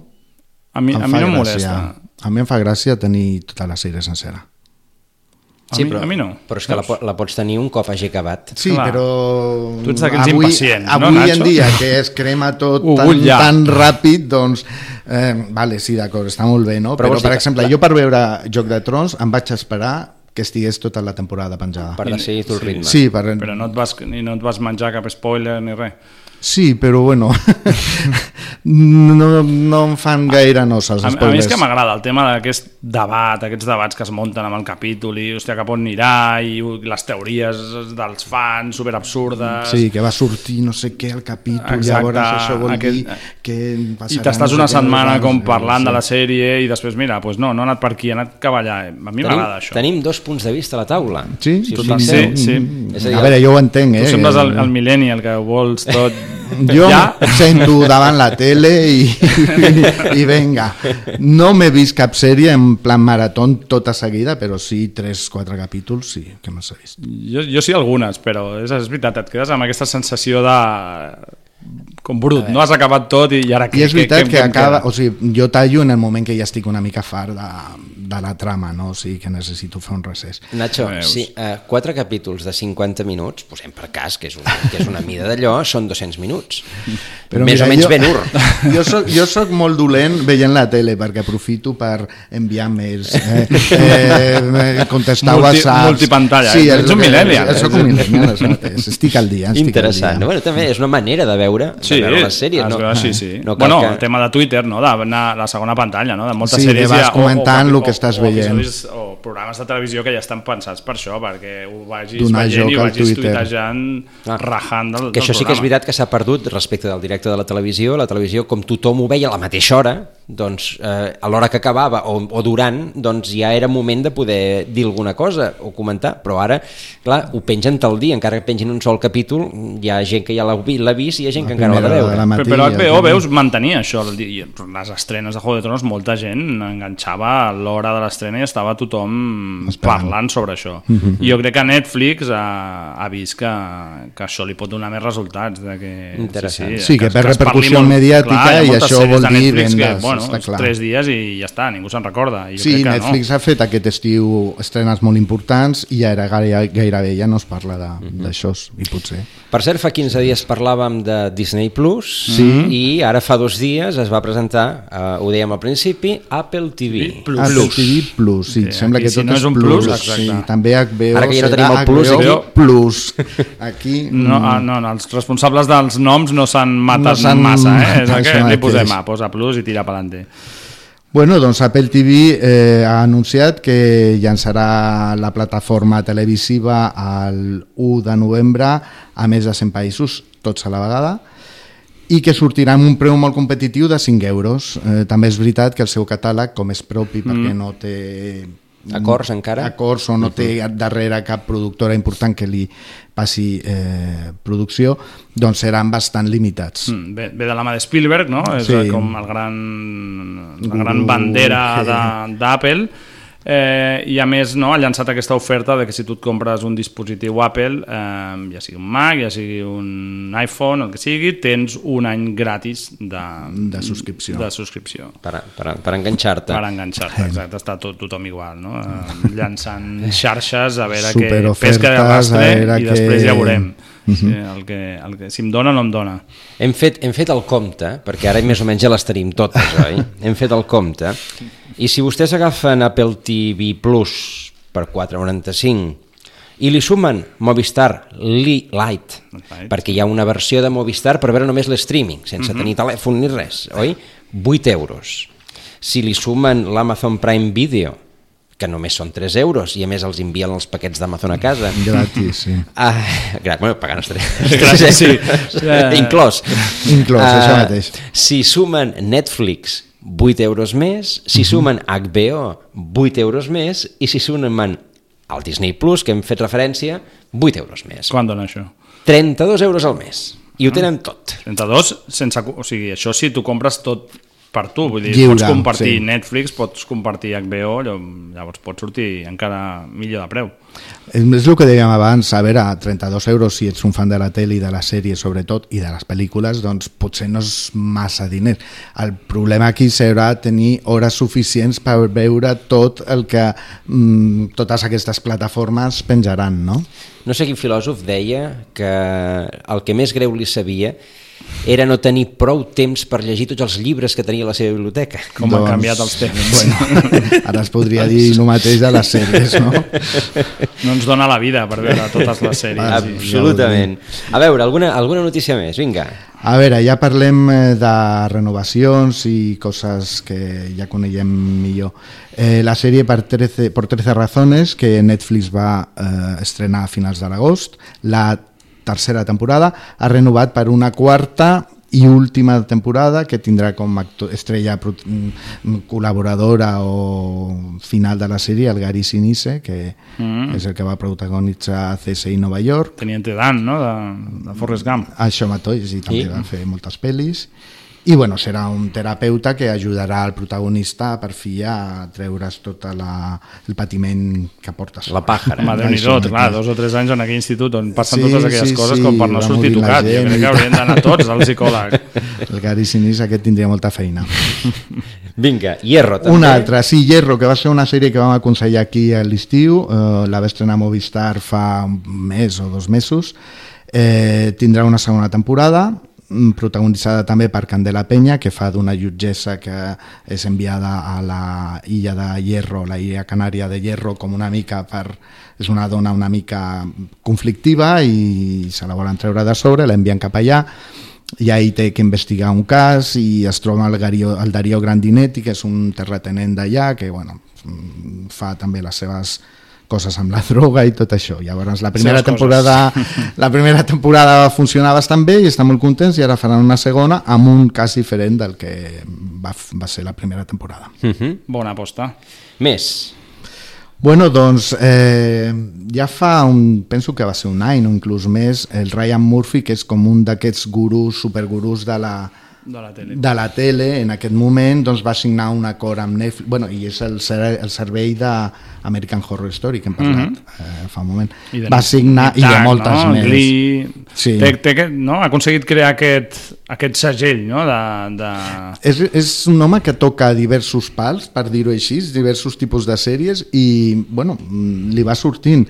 A mi- em a mi no em molesta. A mi em fa gràcia tenir tota la sèrie sencera. Sí, a, mi, però, a mi no. Però és que la, la pots tenir un cop hagi acabat. Sí, Clar. però Tu ets d'aquells avui, impacients, no, avui Nacho? en dia que es crema tot Ho tan, ja. tan ràpid, doncs, eh, vale, sí, d'acord, està molt bé, no? Però Però, per dir que exemple, la- jo per veure Joc de Trons em vaig esperar que estigués tota la temporada penjada. Per decidir tu el ritme. Sí, per... Però no et, vas, ni no et vas menjar cap spoiler ni res. Sí, però bueno, no, no em fan gaire nosa els A, a mi és que m'agrada el tema d'aquest debat, aquests debats que es munten amb el capítol i hòstia, cap on anirà i les teories dels fans super absurdes Sí, que va sortir no sé què al capítol, Exacte, llavors això vol aquest- dir que i passarà t'estàs no sé una setmana abans, com eh, parlant de sí. la sèrie i després mira, doncs no, no ha anat per aquí, ha anat cap allà a mi m'agrada això tenim dos punts de vista a la taula. Sí, si sí, fixeu. sí. És a dir, A veure, jo ho entenc, eh? tu sembles el, el millennial que ho vols tot Jo ja sento davant la tele i, i, i venga. No m'he vist cap sèrie en plan marató tota seguida, però sí 3-4 capítols sí que m'has vist. jo, jo sí algunes, però és, és veritat, et quedes amb aquesta sensació de com brut, no has acabat tot i, i ara I és veritat que, què em acaba, o sigui, jo tallo en el moment que ja estic una mica fart de, de la trama, no? O sigui, que necessito fer un recés. Nacho, Veus. sí, uh, quatre capítols de 50 minuts, posem per cas, que és una, que és una mida d'allò, són 200 minuts. Però Més mira, o menys jo, ben ur. Jo soc, jo soc molt dolent veient la tele perquè aprofito per enviar mails, eh, eh, contestar Multi- whatsapps... multipantalla, eh? Ets un millennial, Eh, soc un millennial. Estic al dia. Estic Interessant. Al dia. Bueno, també és una manera de veure, Sí, de veure les sèries. es No? veu així, sí. No bueno, que... el tema de Twitter, no? d'anar a la segona pantalla, no? de moltes Sí, sèries vas ja, comentant o, el que estàs o, veient. O, o programes de televisió que ja estan pensats per això, perquè ho vagis Donar veient i ho vagis Twitter. tuitejant, rajant del, Que del això sí que és programa. veritat que s'ha perdut respecte del directe de la televisió. La televisió, com tothom ho veia a la mateixa hora, doncs eh, a l'hora que acabava o, o durant, doncs ja era moment de poder dir alguna cosa o comentar, però ara, clar, ho pengen tal dia, encara que pengin un sol capítol, hi ha gent que ja l'ha vi- l'ha vist i hi ha gent que encara l'ha de veure. la Però, matí, però el HBO, primer. veus, mantenia això. Les estrenes de Juego de Tronos, molta gent enganxava a l'hora de l'estrena i estava tothom Esperant. parlant sobre això. Mhm. I jo crec que Netflix ha, ha vist que, que això li pot donar més resultats. De que, Interessant. Sí, que per es parli repercussió mediàtica hi ha i això vol dir vendes, que, bueno, està clar. tres dies i ja està, ningú se'n recorda. I jo Sí, crec que Netflix no. ha fet aquest estiu estrenes molt importants i ara gaire, gairebé ja no es parla de- Mhm. d'això, i potser. Per cert, fa 15 dies parlàvem de Disney Plus Sí. i ara fa dos dies es va presentar, eh, ho dèiem al principi, Apple TV. Plus. Apple TV Plus, sí, Sí, sembla que si tot no és un Plus. plus, exacte. sí, també HBO Ara que ja no tenim el Plus HBO aquí. Plus. Aquí... No, mm, ah, no, no, els responsables dels noms no s'han matat No massa, eh? És matat que li posem A, posa plus i tira pelante. Bueno, doncs Apple TV eh, ha anunciat que llançarà la plataforma televisiva el 1 de novembre a més de 100 països, tots a la vegada, i que sortirà amb un preu molt competitiu de 5 euros. Eh, també és veritat que el seu catàleg, com és propi perquè no té Acords encara? acords o no té darrere cap productora important que li passi eh, producció, doncs seran bastant limitats. Mm, ve, ve de la mà de Spielberg, no? És Sí. com el gran, la gran bandera sí. de- d'Apple. Eh, I a més no, ha llançat aquesta oferta de que si tu et compres un dispositiu Apple, eh, ja sigui un Mac, ja sigui un iPhone, el que sigui, tens un any gratis de, de subscripció. De subscripció. Per, per, per enganxar-te. Per enganxar-te, exacte. Està tot, tothom igual, no? Eh, llançant xarxes a veure què pesca de rastre i després ja veurem. Uh -huh. el que, el que, si em dona o no em dona. Hem fet, hem fet el compte, perquè ara més o menys ja les tenim totes, oi? hem fet el compte. I si vostès agafen Apple TV Plus per 4,95 i li sumen Movistar Lite, Lite, perquè hi ha una versió de Movistar per veure només l'streaming, sense uh -huh. tenir telèfon ni res, oi? 8 euros. Si li sumen l'Amazon Prime Video, que només són 3 euros i a més els envien els paquets d'Amazon a casa. Gratis, sí. Ah, gra bueno, pagant els 3. Gratis, sí. Inclòs. Inclòs, uh, això mateix. Si sumen Netflix 8 euros més, si uh -huh. sumen HBO 8 euros més i si sumen el Disney Plus, que hem fet referència, 8 euros més. Quan dona això? 32 euros al mes. I ho tenen tot. 32, sense, o sigui, això si tu compres tot per tu, vull dir, Lliure, pots compartir sí. Netflix, pots compartir HBO, llavors pots sortir encara millor de preu. És el que dèiem abans, a veure, 32 euros si ets un fan de la tele i de la sèrie sobretot i de les pel·lícules, doncs potser no és massa diner. El problema aquí serà tenir hores suficients per veure tot el que mm, totes aquestes plataformes penjaran, no? No sé quin filòsof deia que el que més greu li sabia era no tenir prou temps per llegir tots els llibres que tenia a la seva biblioteca. Com doncs, han canviat els temps. Bueno, ara es podria dir el mateix de les sèries, no? No ens dona la vida per veure totes les sèries. Ah, absolutament. A veure, alguna, alguna notícia més? Vinga. A veure, ja parlem eh, de renovacions i coses que ja coneguem millor. Eh, la sèrie per 13, por 13 razones que Netflix va eh, estrenar a finals de l'agost, la tercera temporada, ha renovat per una quarta i última temporada que tindrà com actor, estrella col·laboradora o final de la sèrie el Gary Sinise que mm -hmm. és el que va protagonitzar CSI Nova York Teniente Dan, no? de, de Forrest Gump això mateix, i també sí. va fer moltes pel·lis i bueno, serà un terapeuta que ajudarà al protagonista per fi a treure's tot la, el patiment que porta la pàjara Madre mia, clar, dos o tres anys en aquell institut on passen sí, totes aquelles sí, coses sí, com per no sortir tocat jo crec que haurien d'anar tots al psicòleg. El Gary Sinise aquest tindria molta feina. Vinga, Hierro també. Una altra, sí, Hierro, que va ser una sèrie que vam aconsellar aquí a l'estiu, eh, la va estrenar Movistar fa un mes o dos mesos, eh, tindrà una segona temporada, protagonitzada també per Candela Penya, que fa d'una jutgessa que és enviada a la illa de Hierro, la illa canària de Hierro, com una mica per... és una dona una mica conflictiva i se la volen treure de sobre, l'envien cap allà, i ahí té que investigar un cas i es troba el, Gario, el Darío Grandinetti, que és un terratenent d'allà, que bueno, fa també les seves coses amb la droga i tot això. Llavors la primera temporada la primera temporada va funcionar bastant bé i està molt contents i ara faran una segona amb un cas diferent del que va, va ser la primera temporada. Uh -huh. Bona aposta. Més. Bueno, doncs eh, ja fa un, penso que va ser un any o inclús més, el Ryan Murphy, que és com un d'aquests gurus, supergurus de la, de la tele. de la tele en aquest moment doncs, va signar un acord amb Netflix bueno, i és el, el servei d'American Horror Story que hem parlat mm -hmm. eh, fa un moment I va signar i de moltes no? més Glee, sí. té, té, no? ha aconseguit crear aquest, aquest segell no? de, de... És, és un home que toca diversos pals per dir-ho així, diversos tipus de sèries i bueno, li va sortint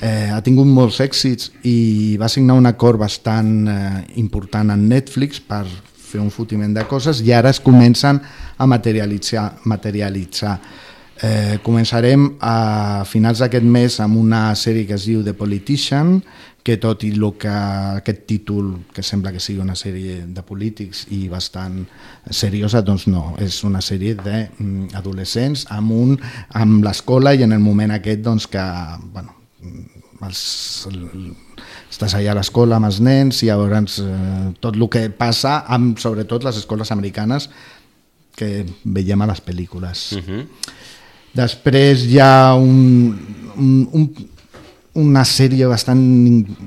eh, ha tingut molts èxits i va signar un acord bastant eh, important en Netflix per fer un fotiment de coses i ara es comencen a materialitzar. materialitzar. Eh, començarem a finals d'aquest mes amb una sèrie que es diu The Politician, que tot i el que aquest títol, que sembla que sigui una sèrie de polítics i bastant seriosa, doncs no, és una sèrie d'adolescents amb, un, amb l'escola i en el moment aquest doncs, que bueno, els, el, estàs allà a l'escola amb els nens i llavors eh, tot el que passa amb sobretot les escoles americanes que veiem a les pel·lícules. Uh -huh. Després hi ha un, un, un, una sèrie bastant,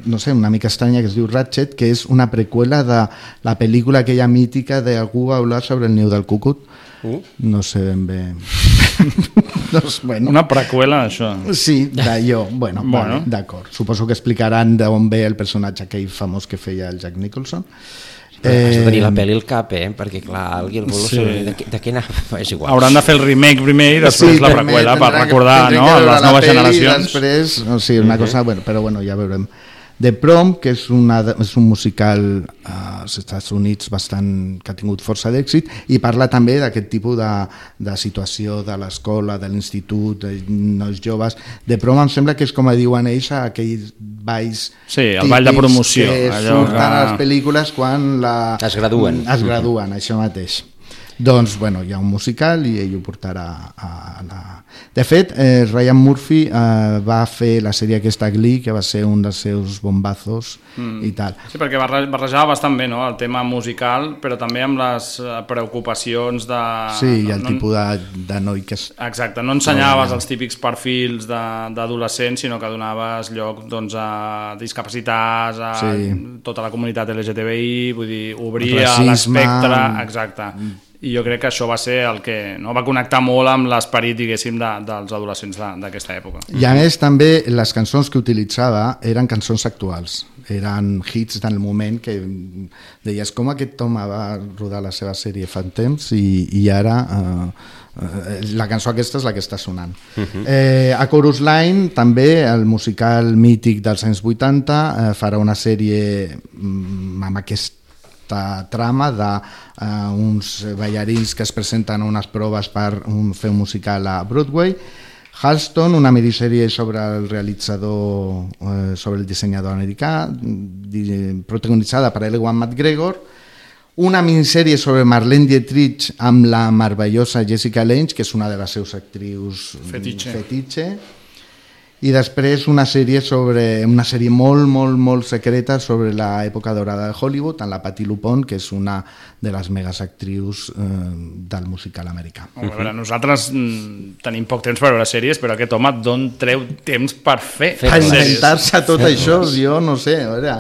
no sé, una mica estranya que es diu Ratchet, que és una preqüela de la pel·lícula aquella mítica de algú va hablar sobre el niu del cucut. Uh. No sé ben bé doncs, bueno. Una preqüela, això. Sí, d'allò. Bueno, Bueno. bueno. Vale, d'acord. Suposo que explicaran d'on ve el personatge aquell famós que feia el Jack Nicholson. Eh... Has de tenir la pel·li al cap, eh? Perquè, clar, alguien vol Sí. sí. de, de què anava? És igual. Hauran de fer el remake primer i després la primer preqüela per recordar no, les la noves generacions. Després, o sigui, una cosa, bueno, però bueno, ja veurem. The Prom, que és, una, és un musical eh, als Estats Units bastant, que ha tingut força d'èxit i parla també d'aquest tipus de, de situació de l'escola, de l'institut, de nois joves. The Prom em sembla que és com diuen ells aquells balls Sí, el ball de promoció, que allò surten que- a les pel·lícules quan la... Es graduen. Es graduen, això mateix. Doncs, bueno, hi ha un musical i ell ho portarà a la... De fet, eh, Ryan Murphy eh, va fer la sèrie aquesta Glee, que va ser un dels seus bombazos Mm. i tal. Sí, perquè barre- barrejava bastant bé no? el tema musical, però també amb les eh, preocupacions de... Sí, i el no, tipus de, de noi que és... Exacte, no ensenyaves els típics perfils d'adolescents, sinó que donaves lloc doncs, a discapacitats, a Sí. tota la comunitat LGTBI, vull dir, obria l'espectre, exacte. I jo crec que això va ser el que no va connectar molt amb l'esperit, diguéssim, de, dels adolescents de- d'aquesta època. I a més també les cançons que utilitzava eren cançons actuals, eren hits del moment que deies com aquest home va rodar la seva sèrie fa temps i, i ara eh, eh, la cançó aquesta és la que està sonant. Mhm. Eh, a Chorus Line també el musical mític dels anys 80 eh, farà una sèrie mm, amb aquesta trama d'uns ballarins que es presenten a unes proves per un, fer un musical a Broadway. Halston, una minissèrie sobre el realitzador, eh, sobre el dissenyador americà, protagonitzada per Ewan McGregor, una minissèrie sobre Marlene Dietrich amb la meravellosa Jessica Lange, que és una de les seus actrius Fetitxe. fetitxe i després una sèrie sobre una sèrie molt, molt, molt secreta sobre l'època dorada de Hollywood amb la Patti LuPone, que és una de les megas actrius eh, del musical americà. A veure, nosaltres mm, tenim poc temps per veure sèries, però aquest home d'on treu temps per fer, Per inventar-se tot això, jo no sé, a veure,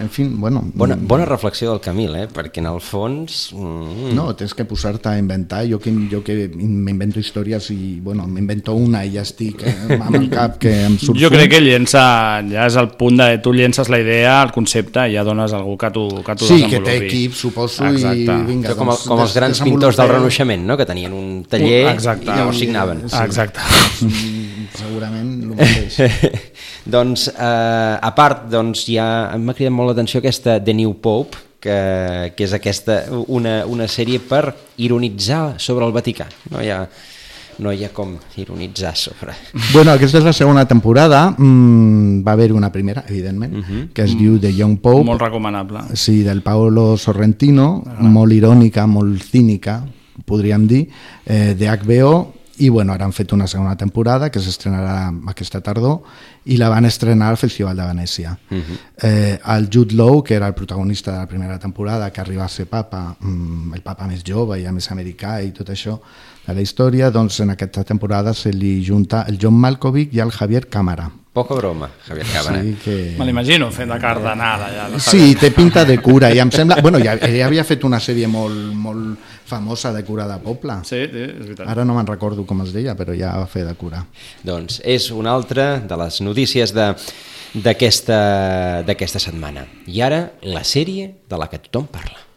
en fi, bueno... Bona, bona reflexió del Camil, eh? Perquè en el fons... Mm, No, tens que posar-te a inventar. Jo que, jo que m'invento històries i, bueno, m'invento una i ja estic eh, amb el cap que em surt Jo crec que llença, ja és el punt de tu llences la idea, el concepte, i ja dones a algú que t'ho que t'ho Sí, que té equip, suposo, i Exacte. vinga, Això com, doncs, com els grans pintors del. Renaixement, no? que tenien un taller Exacte. i llavors signaven. Sí. Exacte. Mm, Segurament el mateix. doncs, eh, a part, doncs, ja m'ha cridat molt l'atenció aquesta The New Pope, que, que és aquesta, una, una sèrie per ironitzar sobre el Vaticà. No hi ha, no hi ha com ironitzar sobre... Bueno, aquesta és la segona temporada, mm, va haver una primera, evidentment, uh -huh. que es diu The Young Pope. Molt recomanable. Sí, del Paolo Sorrentino, Ah. molt irònica, molt cínica, podríem dir, eh, de HBO, i bueno, ara han fet una segona temporada que s'estrenarà aquesta tardor i la van estrenar al Festival de Venècia. Uh -huh. Eh, el Jude Law, que era el protagonista de la primera temporada, que arriba a ser papa, mm, el papa més jove i a més americà i tot això de la història, doncs en aquesta temporada se li junta el John Malkovich i el Javier Cámara. Poca broma, Javier Cabana. Sí, que... Me l'imagino fent de cardenal allà. Sí, té pinta de cura i em sembla... Bueno, ja, ell havia fet una sèrie molt, molt famosa de cura de poble. Sí, sí, és veritat. Ara no me'n recordo com es deia, però ja va fer de cura. Doncs és una altra de les notícies de d'aquesta d'aquesta setmana. I ara, la sèrie de la que tothom parla.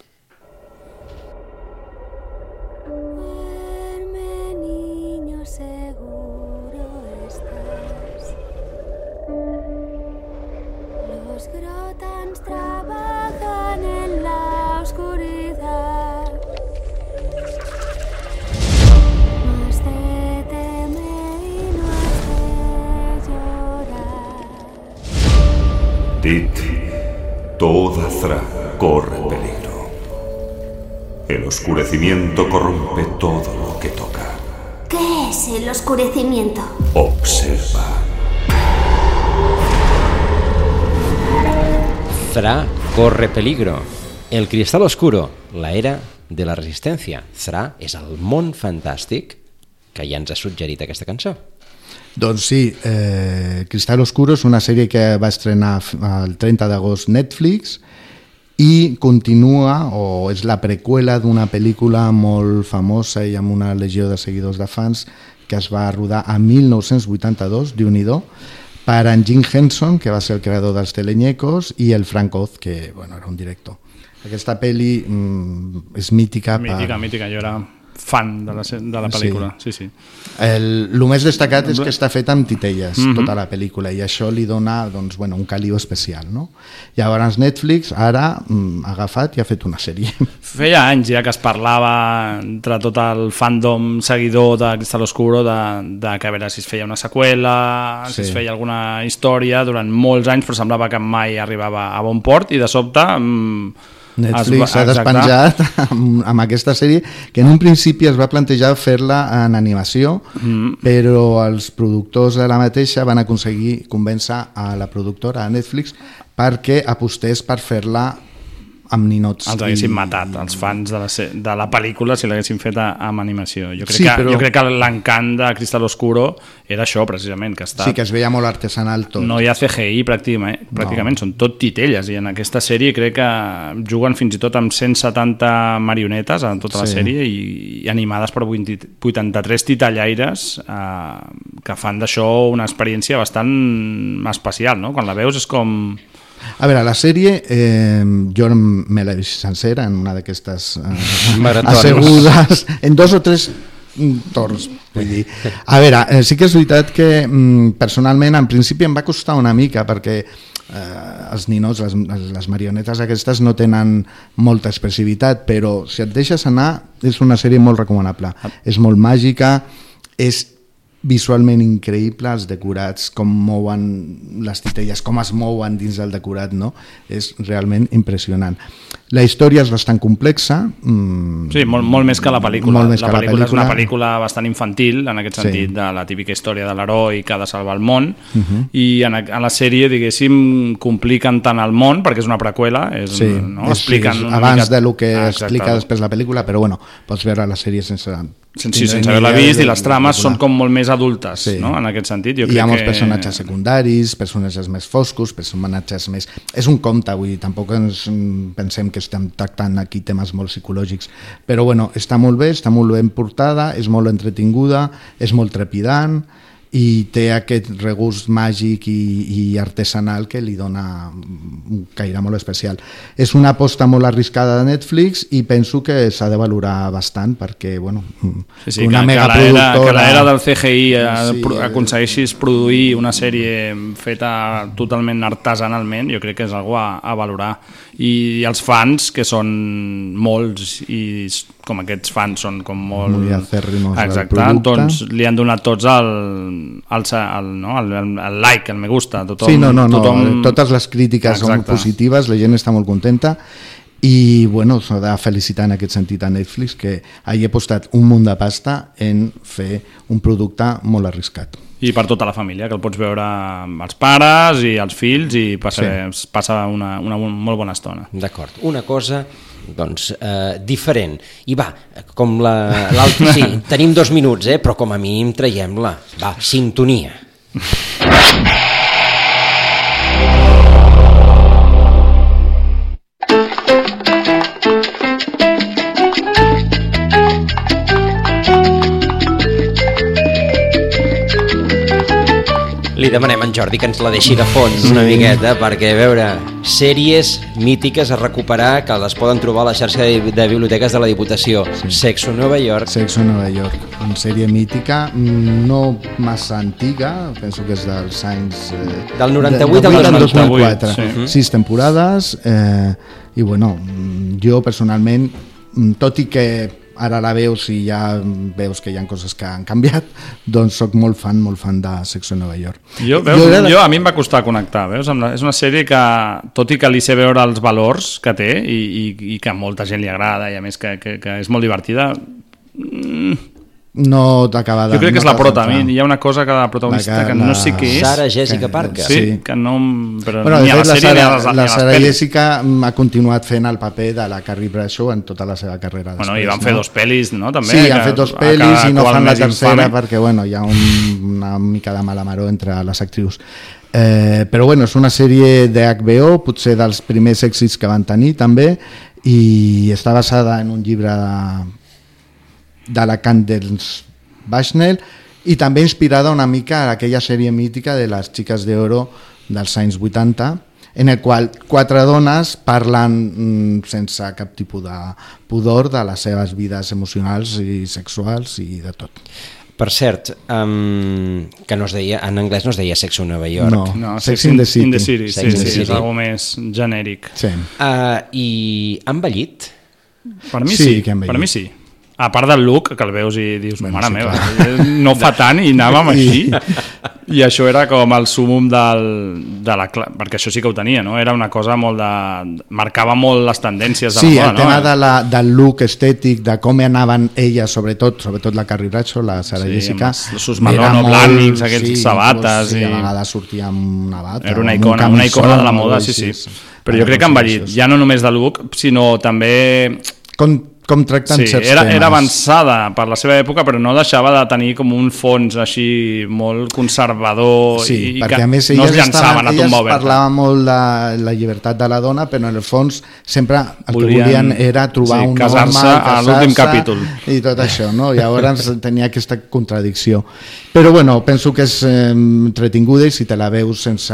Toda Thra corre peligro. El oscurecimiento corrompe todo lo que toca. ¿Qué es el oscurecimiento? Observa. Thra corre peligro. El cristal oscuro, la era de la resistència. Thra és el món fantàstic que ja ens ha suggerit aquesta cançó. Doncs sí, eh, Cristal Oscuro és una sèrie que va estrenar el 30 d'agost Netflix i continua, o és la preqüela d'una pel·lícula molt famosa i amb una legió de seguidors de fans que es va rodar a 1982, diu nhi per en Jim Henson, que va ser el creador dels Teleñecos, i el Frank Oz, que bueno, era un director. Aquesta pel·li mm, és mítica. Mítica, per... mítica. Jo era fan de la, de la pel·lícula. Sí, sí. El, el més destacat és que està fet amb titelles, Mhm. tota la pel·lícula, i això li dona doncs, bueno, un caliu especial. No? Llavors Netflix ara mm, ha agafat i ha fet una sèrie. Feia anys ja que es parlava entre tot el fandom seguidor de Cristal Oscuro de, de que a veure si es feia una seqüela, si Sí. es feia alguna història durant molts anys, però semblava que mai arribava a bon port i de sobte... Mm, Netflix s'ha despenjat amb, amb aquesta sèrie que en un principi es va plantejar fer-la en animació Mm. però els productors de la mateixa van aconseguir convèncer a la productora, a Netflix, perquè apostés per fer-la amb ninots. Els haguessin matat, els fans de la, de la pel·lícula, si l'haguessin fet a, amb animació. Jo crec, Sí, que, però- jo crec que l'encant de Cristal Oscuro era això, precisament, que està... Sí, que es veia molt artesanal tot. No hi ha CGI pràcticament, pràcticament són tot titelles i en aquesta sèrie crec que juguen fins i tot amb 170 marionetes en tota la Sí. sèrie i, i animades per 20 83 titellaires eh, que fan d'això una experiència bastant especial, no? Quan la veus és com... A veure, la sèrie, eh, jo me l'he vist sencera en una d'aquestes eh, assegudes, en dos o tres mm, torns, vull dir. A veure, eh, sí que és veritat que mm, personalment en principi em va costar una mica perquè eh, els ninos, les, les marionetes aquestes no tenen molta expressivitat, però si et deixes anar és una sèrie molt recomanable. És molt màgica, és visualment increïble, els decorats, com mouen les titelles, com es mouen dins del decorat, no? És realment impressionant. La història és bastant complexa. Mm, Sí, molt, molt més que la pel·lícula. Molt més la que la pel·lícula és una pel·lícula. pel·lícula bastant infantil, en aquest Sí. sentit, de la típica història de l'heroi que ha de salvar el món, Mhm. i en, en la sèrie, diguéssim, compliquen tant el món, perquè és una preqüela, és, Sí, no? és, expliquen és una abans mica- de lo que Ah, explica després la pel·lícula, però bueno, pots veure la sèrie sense... Sense, sí, sense haver-la vist, i les trames són pel·lícula. com molt més adultes, Sí. no? en aquest sentit. Jo Hi crec ha molts que... personatges secundaris, personatges més foscos, personatges més... És un conte, vull dir, tampoc ens mm, pensem que estem tractant aquí temes molt psicològics, però bueno, està molt bé, està molt ben portada, és molt entretinguda, és molt trepidant i té aquest regust màgic i, i artesanal que li dona un caire molt especial. És una aposta molt arriscada de Netflix i penso que s'ha de valorar bastant perquè, bueno, Sí, sí, una que, megaproductora... que l'era del CGI eh, Sí, eh, aconsegueixis produir una sèrie feta totalment artesanalment, jo crec que és algo a, a valorar. I els fans, que són molts, i com aquests fans són com molt... Molt acèrrimos Exacte, doncs li han donat tots el, el, el, no? el, el, el like, el me gusta. Tothom, sí, no, no, no. tothom... Totes les crítiques són Exacte. positives, la gent està molt contenta i bueno, s'ha de felicitar en aquest sentit a Netflix que hagi apostat un munt de pasta en fer un producte molt arriscat. I per tota la família, que el pots veure amb els pares i els fills i passa, sí. passa una, una molt bona estona. D'acord. Una cosa doncs, eh, diferent. I va, com la- l'altre... Sí, tenim dos minuts, eh, però com a mínim traiem-la. Va, sintonia. Li demanem a en Jordi que ens la deixi de fons una miqueta, perquè, a veure, sèries mítiques a recuperar que les poden trobar a la xarxa de, de biblioteques de la Diputació. Sí. Sexo Nova York. Sexo Nova York, una sèrie mítica, no massa antiga, penso que és dels anys... Eh, Del 98 de- al del 2004. 2004. Sí. Sis temporades, eh, i bueno, jo personalment, tot i que ara la veus i ja veus que hi ha coses que han canviat, doncs sóc molt fan, molt fan de Sexo Nova York. Jo, veus, Jo jo, era de- jo, a mi em va costar connectar, veus? La, és una sèrie que, tot i que li sé veure els valors que té i, i, i que a molta gent li agrada i a més que, que, que és molt divertida, mm, No t'acaba de... jo crec que és la prota. A mi hi ha una cosa que la protagonista La que- que no la- sé què és. Sara Jessica que- Parker. Sí, Sí. que no... Però Bueno, ni de a la la sèrie ni a Sara, les, la ni a les Sara pel·lis. Jessica ha continuat fent el paper de la Carrie Bradshaw en tota la seva carrera. Bueno, després, i van fer no? dos pel·lis, no? També, sí, que han fet dos pel·lis i no fan la tercera infame. perquè bueno, hi ha un, una mica de mala maró entre les actrius. Eh, però bueno, és una sèrie de HBO, potser dels primers èxits que van tenir també, i està basada en un llibre de, de la Candace Bushnell i també inspirada una mica a aquella sèrie mítica de les xiques d'oro dels anys 80 en el qual quatre dones parlen mm, sense cap tipus de pudor de les seves vides emocionals i sexuals i de tot. Per cert, um, que no es deia, en anglès no es deia Sexo Nova York. No, No, Sex in the City. In the City, sí, Sex in the sí, City. és algo més genèric. Sí. Uh, I ha envellit? Per mi Sí, sí, que han per vellut. mi sí. A part del look, que el veus i dius, Bueno, mare sí, meva, clar. no fa tant i anàvem així. I això era com el súmum del, de la... Perquè això sí que ho tenia, no? Era una cosa molt de... Marcava molt les tendències de Sí, la el moda, tema no? de la, del look estètic, de com anaven elles, sobretot sobretot la Carrie Bradshaw, la Sara Sí, Jessica, els- Malone era blancs, aquests sabates Sí, i- a vegades sortia amb una bata. Era una amb un icona, una icona de la moda, sí, sí. així. Però jo crec que ha envellit, ja no només de look, sinó també Com, com tracten Sí, certs era, temes. era avançada per la seva època, però no deixava de tenir com un fons així molt conservador Sí, i, i perquè que a més no es llançaven estaven, a tomba oberta. parlaven molt de la llibertat de la dona, però en el fons sempre el Volien- que volien era trobar sí, un casar-se home, a l'últim casar-se capítol. I tot això, no? Llavors tenia aquesta contradicció. Però bueno, penso que és eh, entretinguda i si te la veus sense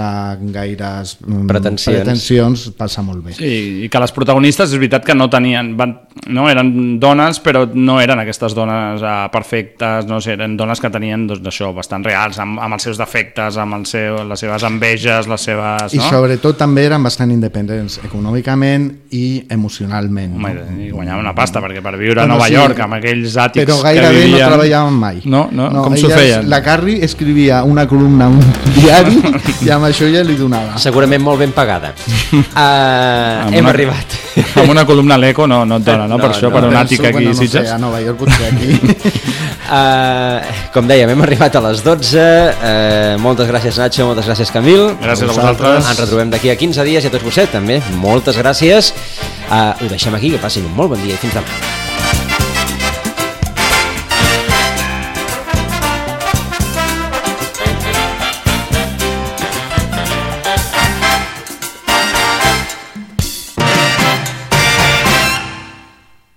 gaires Pretensions. pretensions passa molt bé. Sí, i que les protagonistes és veritat que no tenien, van, no eren dones, però no eren aquestes dones uh, perfectes, no sé, eren dones que tenien doncs, d'això bastant reals, amb, amb els seus defectes, amb el seu, les seves enveges, les seves... I No? sobretot també eren bastant independents econòmicament i emocionalment. Home, no? i guanyaven una pasta, perquè per viure a Bueno, Nova sí, York, amb aquells àtics però que gairebé vivien... no treballaven mai. No, no, com s'ho feien? La Carrie escrivia una columna a un diari i amb això ja li donava. Segurament molt ben pagada. Uh, Amb hem una- arribat. Amb una columna a l'Eco no, no et dona, no? No, per això, no. per un Penso, àtic aquí bueno, a no sé, Sitges. a Nova York potser aquí. Uh, com dèiem, hem arribat a les 12. Uh, moltes gràcies, Nacho, moltes gràcies, Camil. Gràcies a vosaltres. Ens retrobem d'aquí a 15 dies i a tots vostès també. Moltes gràcies. Uh, ho deixem aquí, que passin un molt bon dia i fins demà.